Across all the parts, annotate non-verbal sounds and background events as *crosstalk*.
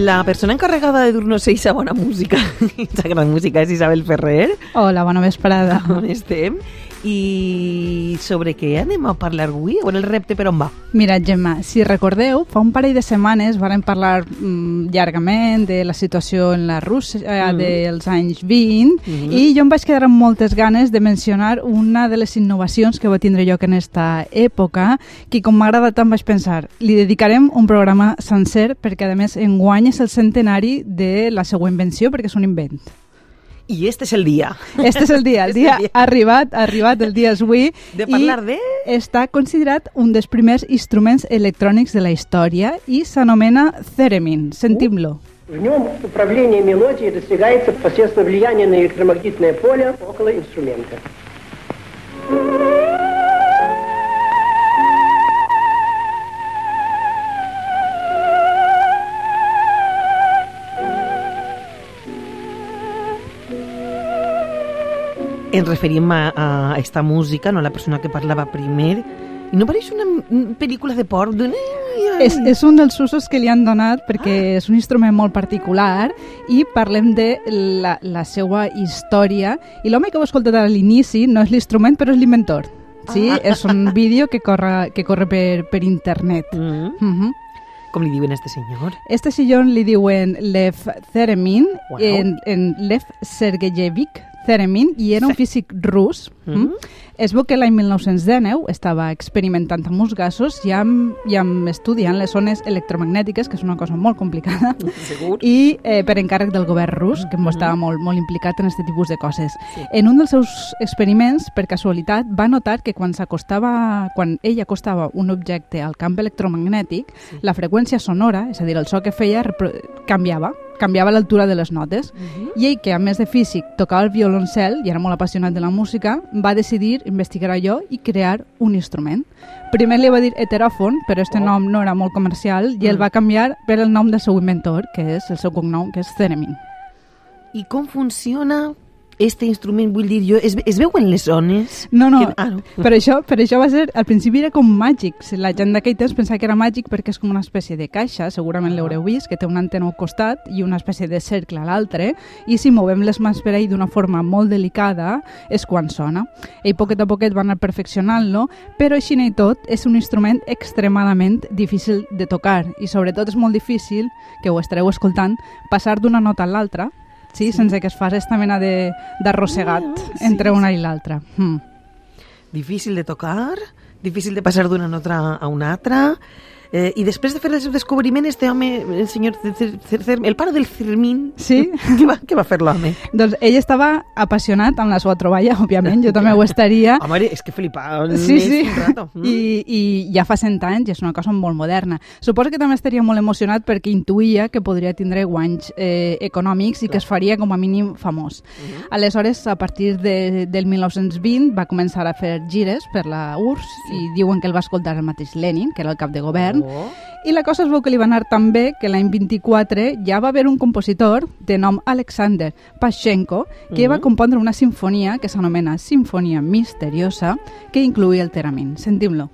La persona encarregada de dur-nos eixa bona música, *laughs* aquesta gran música, és Isabel Ferrer. Hola, bona vesprada. On estem? I sobre què anem a parlar avui? On el repte per on va? Mira, Gemma, si recordeu, fa un parell de setmanes varen parlar mm, llargament de la situació en la Rússia eh, Mm. dels anys 20 Mhm. i jo em vaig quedar amb moltes ganes de mencionar una de les innovacions que va tindre lloc en esta època que com m'agrada tant vaig pensar, li dedicarem un programa sencer perquè a més enguany és el centenari de la seva invenció perquè és un invent I este és el dia. *laughs* Este és el dia, el Este dia és el dia. ha arribat, ha arribat, el dia és avui. De parlar de... Està considerat un dels primers instruments electrònics de la història i s'anomena Theremin. Sentim-lo. В нем управление мелодией достигается посредством влияния на электромагнитное поле около инструмента. Ens referim a, a esta música, no la persona que parlava primer. I no pareix una mm, pel·lícula de por? D'un... És, és un dels usos que li han donat perquè és un instrument molt particular i parlem de la, la seva història. I l'home que heu escoltat a l'inici no és l'instrument, però és l'inventor. Sí, Ah. és un *laughs* vídeo que corre, que corre per, per internet. Mm. Mhm. Com li diuen a este senyor? Este sillón li diuen Lev Theremin, Wow. en, en Lev Sergeyevich Theremin, i era un físic rus. Mm. Es veu que l'any 1919 estava experimentant amb uns gasos i amb, i amb estudiant les ones electromagnètiques, que és una cosa molt complicada, *laughs* Segur. i eh, per encàrrec del govern rus, que mm estava molt, molt implicat en aquest tipus de coses. Sí. En un dels seus experiments, per casualitat, va notar que quan s'acostava, quan ell acostava un objecte al camp electromagnètic, Sí. la freqüència sonora, és a dir, el so que feia, canviava, canviava l'altura de les notes. Mhm. I ell, que a més de físic tocava el violoncel i era molt apassionat de la música, va decidir investigar allò i crear un instrument. Primer li va dir heteròfon, però este Oh. nom no era molt comercial i el Mm. va canviar per el nom del seu inventor, que és el seu cognom, que és Theremin. I com funciona este instrument? Vull dir, jo, es, es veuen les ones? No, no, Que, ah, no. per això, per això va ser, al principi era com màgic. La gent d'aquell temps pensava que era màgic perquè és com una espècie de caixa, segurament l'haureu vist, que té una antena al costat i una espècie de cercle a l'altre, i si movem les mans per ell d'una forma molt delicada és quan sona. Ell poquet a poquet va anar perfeccionant-lo, però així i tot és un instrument extremadament difícil de tocar i sobretot és molt difícil, que ho estareu escoltant, passar d'una nota a l'altra, sí, sense que es faci aquesta mena de- d'arrossegat Ah, sí, entre sí. una i l'altra. Mm. Difícil de tocar, difícil de passar d'una nota a una altra. Eh, I després de fer el seu descobriment, este home, el senyor, el pare del Fermín, Sí. *laughs* què va, què va fer l'home? Doncs ell estava apassionat amb la seva troballa, òbviament, jo també *laughs* ho estaria. Home, és que flipant Sí, sí. Mm. I, i ja fa 100 anys i és una cosa molt moderna. Suposo que també estaria molt emocionat perquè intuïa que podria tindre guanys eh, econòmics i que es faria com a mínim famós. Mhm. Aleshores, a partir de, del 1920 va començar a fer gires per la URSS i diuen que el va escoltar el mateix Lenin, que era el cap de govern, Oh. i la cosa es veu que li va anar tan bé que l'any 24 ja va haver un compositor de nom Alexander Pashenko que va Mhm. compondre una sinfonia que s'anomena Sinfonia Misteriosa que incluïa el Teramin. Sentim-lo.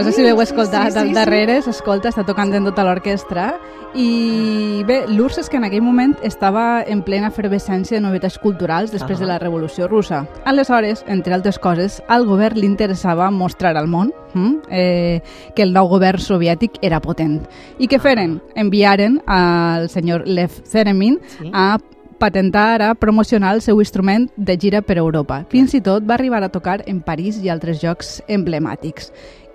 No sé si l'heu escoltat sí, sí, al darrere, s'escolta, està tocant en tota l'orquestra. I bé, l'URSS és que en aquell moment estava en plena efervescència de novetats culturals després Ah. de la Revolució Russa. Aleshores, entre altres coses, al govern li interessava mostrar al món hm, eh, que el nou govern soviètic era potent. I què feren? Enviaren al senyor Lev Theremin Sí. a patentar, a promocionar el seu instrument de gira per Europa. Fins i tot va arribar a tocar en París i altres llocs emblemàtics.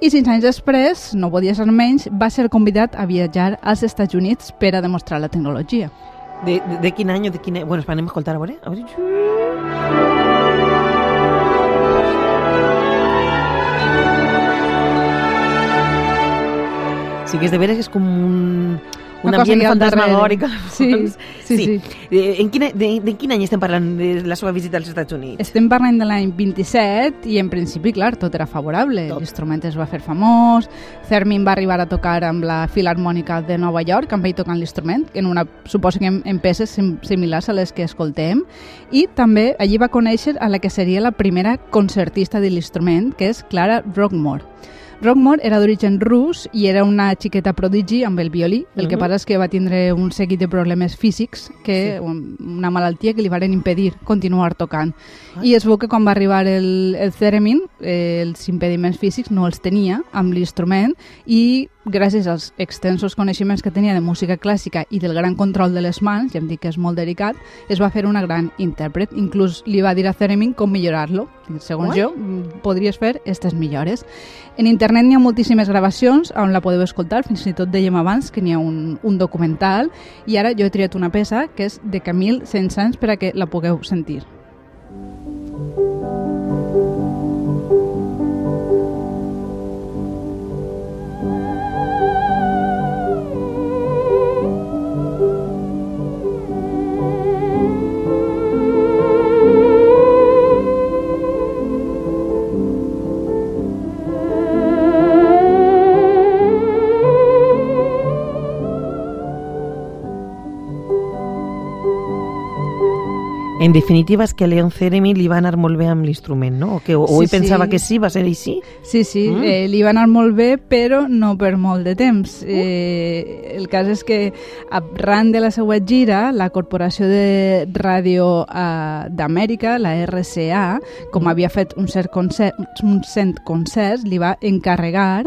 I sis anys després, no podia ser menys, va ser convidat a viatjar als Estats Units per a demostrar la tecnologia. De, de, de quin any de quin... Bueno, espera, anem a escoltar, a veure. A veure. Sí que és de veres que és com un, un ambient fantasmagòric. al *laughs* Sí, sí, sí. Eh, En, quin, de, de quin any estem parlant de la seva visita als Estats Units? Estem parlant de l'any 27 i en principi, clar, tot era favorable. L'instrument es va fer famós, Thermin va arribar a tocar amb la Filarmònica de Nova York, amb ell tocant l'instrument, en una, suposo que en, en peces sim, similars a les que escoltem, i també allí va conèixer a la que seria la primera concertista de l'instrument, que és Clara Rockmore. Rockmore era d'origen rus i era una xiqueta prodigi amb el violí. El que Mhm. passa és que va tindre un seguit de problemes físics, que una malaltia que li varen impedir continuar tocant. I es veu que quan va arribar el, el Theremin, eh, els impediments físics no els tenia amb l'instrument i gràcies als extensos coneixements que tenia de música clàssica i del gran control de les mans, ja em dic que és molt delicat, es va fer una gran intèrpret. Inclús li va dir a Theremin com millorar-lo. Segons Ui. jo, podries fer aquestes millores. En internet n'hi ha moltíssimes gravacions on la podeu escoltar, fins i tot dèiem abans que n'hi ha un, un documental i ara jo he triat una peça que és de Camille Saint-Saëns per a que la pugueu sentir. En definitiva, és que a Leon Theremin li va anar molt bé amb l'instrument, no? O, que, o Sí, ell pensava sí. que sí, va ser així? Sí, sí, Mm. eh, li va anar molt bé, però no per molt de temps. Eh, el cas és que arran de la seva gira, la Corporació de Ràdio eh, d'Amèrica, la RCA, com havia fet un cert concert, un cent concerts, li va encarregar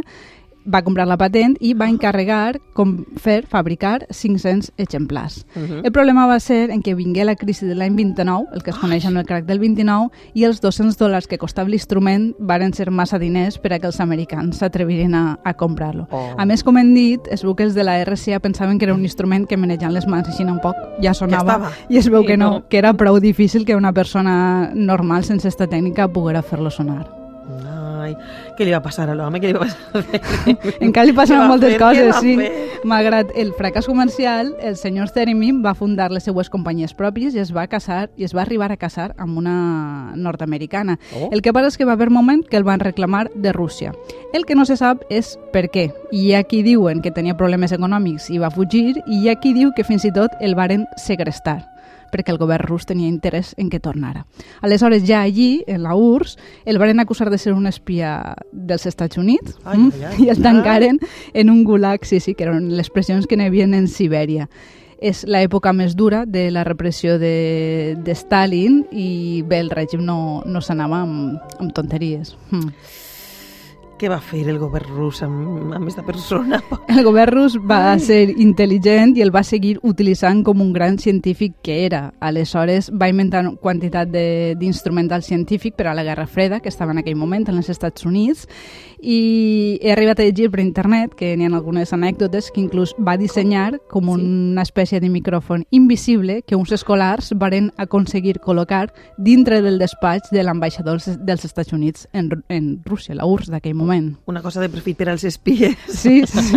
va comprar la patent i va encarregar com fer fabricar 500 exemplars. Uh -huh. El problema va ser en què vingué la crisi de l'any 29, el que es coneix amb el crack del 29, i els 200 dòlars que costava l'instrument varen ser massa diners per a que els americans s'atreviren a, a comprar-lo. Oh. A més, com hem dit, es veu que els de la RCA pensaven que era un instrument que manejant les mans així un poc ja sonava, estava. i es veu que no, no. que era prou difícil que una persona normal sense esta tècnica poguera fer-lo sonar. Ai, què li va passar a l'home? Què li va passar? *laughs* Encara li Què passaven va moltes fer? Coses, sí. fer? Malgrat el fracàs comercial, el senyor Theremin va fundar les seues companyies pròpies i es va casar i es va arribar a casar amb una nord-americana. Oh. El que passa és que va haver moment que el van reclamar de Rússia. El que no se sap és per què. Hi ha qui diuen que tenia problemes econòmics i va fugir, i hi ha qui diu que fins i tot el varen segrestar perquè el govern rus tenia interès en que tornara. Aleshores, ja allí, en la URSS, el varen acusar de ser un espia dels Estats Units Ai, mm, ai, ai. i el tancaren en un gulag, sí, sí, que eren les pressions que n'hi havia en Sibèria. És l'època més dura de la repressió de, de Stalin i bé, el règim no, no s'anava amb, amb tonteries. Mm. Què va fer el govern rus amb, amb aquesta persona? *laughs* El govern rus va ser intel·ligent i el va seguir utilitzant com un gran científic que era. Aleshores va inventar quantitat de- d'instrumental científic per a la Guerra Freda, que estava en aquell moment en els Estats Units, i he arribat a llegir per internet que n'hi ha algunes anècdotes que inclús va dissenyar com una espècie de micròfon invisible que uns escolars varen aconseguir col·locar dintre del despatx de l'ambaixador dels- Estats Units en, en Rússia, la URSS d'aquell moment. Una cosa de perfil per als espies. *laughs* Sí, sí, sí.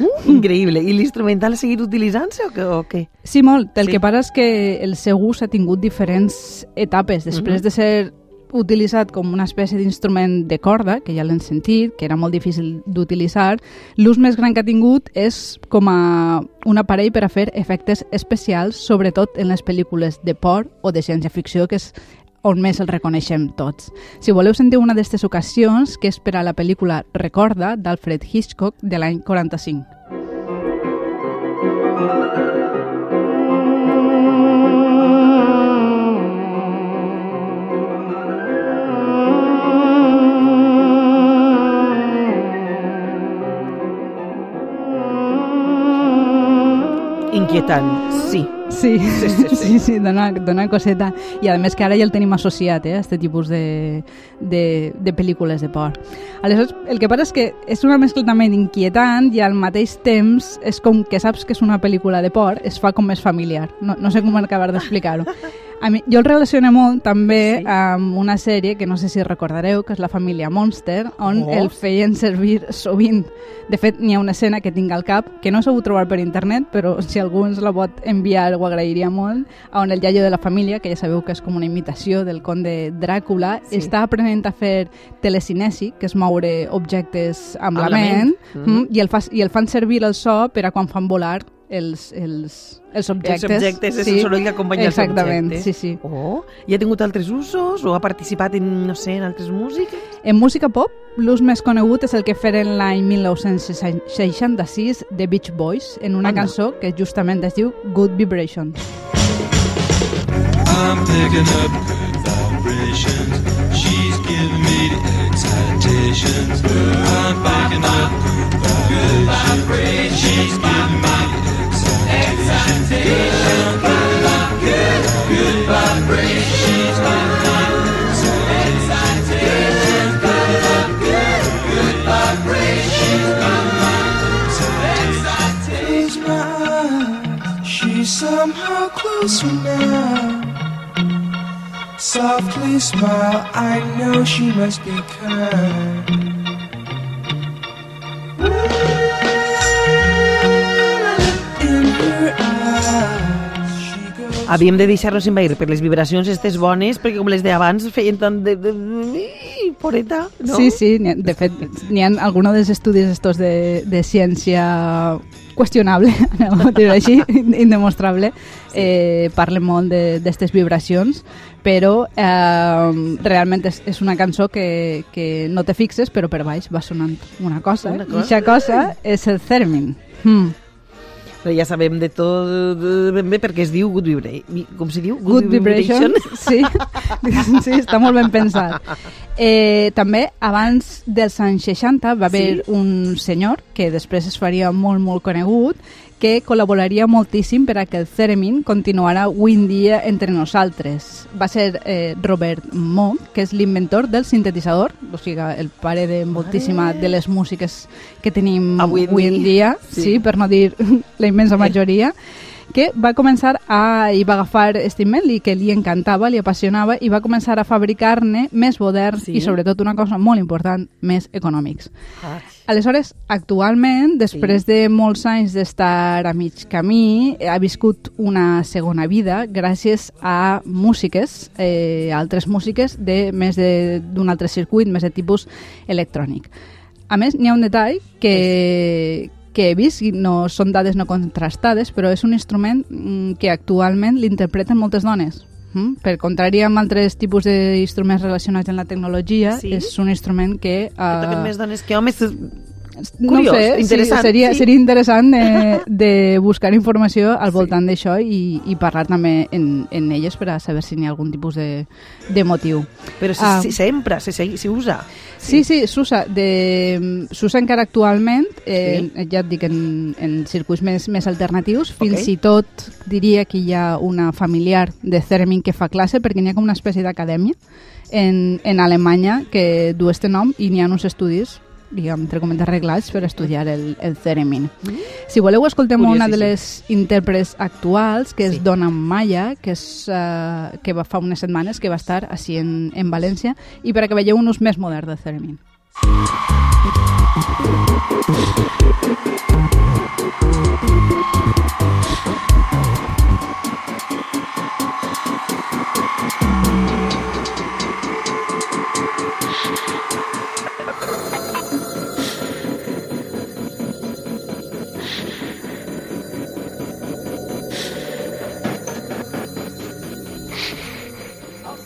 Uh, increïble. I l'instrumental ha seguit utilitzant-se o, o què? Sí, molt. El Sí. que passa és que el seu ús ha tingut diferents etapes. Després Mhm. de ser utilitzat com una espècie d'instrument de corda, que ja l'hem sentit, que era molt difícil d'utilitzar, l'ús més gran que ha tingut és com a un aparell per a fer efectes especials, sobretot en les pel·lícules de por o de ciència-ficció, que és on més el reconeixem tots. Si voleu sentir una d'aquestes ocasions, que és per a la pel·lícula Recorda, d'Alfred Hitchcock, de l'any 45. Inquietant, sí. Sí, sí, sí, sí. sí, sí dona, dona coseta. I a més que ara ja el tenim associat, eh, a aquest tipus de, de, de pel·lícules de por. Aleshores, el que passa és que és una mescla també d'inquietant i al mateix temps és com que saps que és una pel·lícula de por, es fa com més familiar. No, no sé com acabar d'explicar-ho. A mi, jo el relaciono molt també Sí. amb una sèrie que no sé si recordareu, que és La família Monster, on Oh. el feien servir sovint. De fet, n'hi ha una escena que tinc al cap, que no he sabut trobar per internet, però si algú ens la pot enviar ho agrairia molt, on el iaio de la família, que ja sabeu que és com una imitació del conde Dràcula, Sí. està aprenent a fer telecinesi, que és moure objectes amb, Amb la ment, mm. i, el fa, i el fan servir el so per a quan fan volar els, els, els objectes. Els objectes, és el soroll que acompanya els Exactament, objectes. sí, sí. Oh, i ha tingut altres usos o ha participat en, no sé, en altres músiques? En música pop, l'ús més conegut és el que feren l'any 1966 de Beach Boys en una Anda. cançó que justament es diu Good Vibrations. I'm picking up good vibrations. She's giving me the excitations. I'm smile, I know she must be kind. Havíem de deixar-nos envair per les vibracions estes bones, perquè com les d'abans feien tant de... de, de poreta, no? Sí, sí, de fet, n'hi ha alguns dels estudis estos de, de ciència qüestionable, anem a dir així, indemostrable, eh, parlen molt d'aquestes vibracions, però eh, realment és, és una cançó que, que no te fixes, però per baix va sonant una cosa, Una i cosa. aquesta cosa és el theremin. Mm. Però ja sabem de tot ben bé perquè es diu Good Vibration. Com se diu? Good Vibration, sí, *laughs* sí, està molt ben pensat. Eh, també, abans dels anys 60, va haver Sí? un senyor, que després es faria molt, molt conegut, que col·laboraria moltíssim per a que el Theremin continuara avui en dia entre nosaltres. Va ser eh, Robert Moog, que és l'inventor del sintetitzador, o sigui, el pare de moltíssima de les músiques que tenim Avui avui en dia, Sí. sí, per no dir *laughs* la immensa majoria, que va començar a... i va agafar este invent i que li encantava, li apassionava i va començar a fabricar-ne més moderns Sí. i sobretot una cosa molt important, més econòmics. Ah, Aleshores, actualment, després de molts anys d'estar a mig camí, ha viscut una segona vida gràcies a músiques, eh, altres músiques de més de- d'un altre circuit, més de tipus electrònic. A més, n'hi ha un detall que, que he vist, no, són dades no contrastades, però és un instrument mm, que actualment l'interpreten moltes dones. Mm? Per contrari amb altres tipus d'instruments relacionats amb la tecnologia, Sí? és un instrument que... que toquen eh, més dones que homes. No Curiós, ho sé, interessant, sí, seria, sí. seria interessant de, de buscar informació al voltant d'això i, i parlar també en, en elles per a saber si n'hi ha algun tipus de, de motiu. Però si, Ah. si s'empra, se, se, se usa. Sí, sí, s'usa de- s'usa encara actualment, eh, ja et dic, en, en circuits més, més alternatius. Fins Ok. i tot diria que hi ha una familiar de Theremin que fa classe, perquè n'hi ha com una espècie d'acadèmia en, en Alemanya que du este nom i n'hi ha uns estudis diguem, entre cometes arreglats per estudiar el, el Theremin. Si voleu, escoltem una de les intèrprets actuals, que és Sí. Donna Maya, que, és, uh, que va fa unes setmanes que va estar així en, en València, i per a que veieu un ús més modern del Theremin.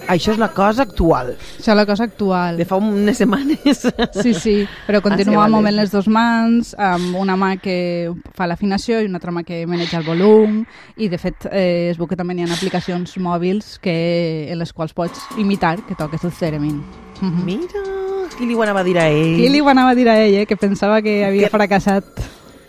Això és la cosa actual, Això és la cosa actual. de fa unes setmanes. Sí, sí, però *laughs* continua Ah, sí, vale. movent les dues mans, amb una mà que fa l'afinació i una altra mà que maneja el volum, i de fet eh, es veu que també hi ha aplicacions mòbils que, en les quals pots imitar que toques el Theremin. Mhm. Mira, qui li ho anava a dir a ell? Qui li ho anava a dir a ell, eh, que pensava que havia Que- fracassat?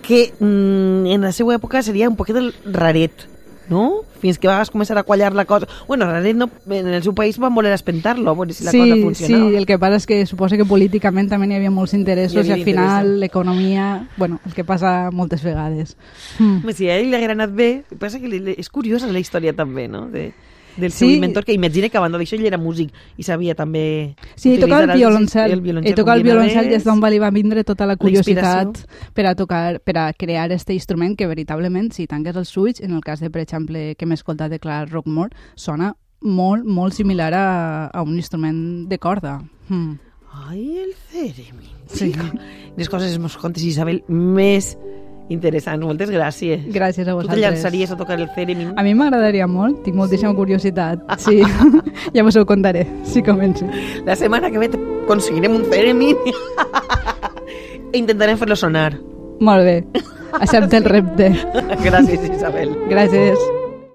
Que mm, en la seva època seria un poquet raret, no? Fins que vas començar a quallar la cosa. Bueno, raret no, en el seu país van voler espentar-lo, a veure si la sí, cosa sí, funcionava. el que passa és que suposa que políticament també n'hi havia molts interessos Hi i havia al final l'economia, bueno, el que passa moltes vegades. Mm. Si a ell li haguera anat bé, passa que li- és curiosa la història també, no? De, del seu Sí. inventor, que imagina que a banda d'això ell era músic i sabia també... Sí, tocar el violoncel. el violoncel I tocar el com violoncel dinades. és d'on li va vindre tota la curiositat per a tocar, per a crear este instrument que veritablement, si tanques els ulls, en el cas de, per exemple, que hem escoltat de Clara Rockmore, sona molt, molt similar a, a un instrument de corda. Mm. Ai, el theremin. Sí. Les coses mos contes, Isabel, més interessants. Moltes gràcies. Gràcies a Tu te vosaltres. llançaries a tocar el theremin? A mi m'agradaria molt, tinc moltíssima curiositat. *laughs* Sí, ja vos ho contaré, si començo. La setmana que ve aconseguirem un theremin e *laughs* intentarem fer-lo sonar. Molt bé, accepta el repte. *laughs* Gràcies, Isabel. Gràcies.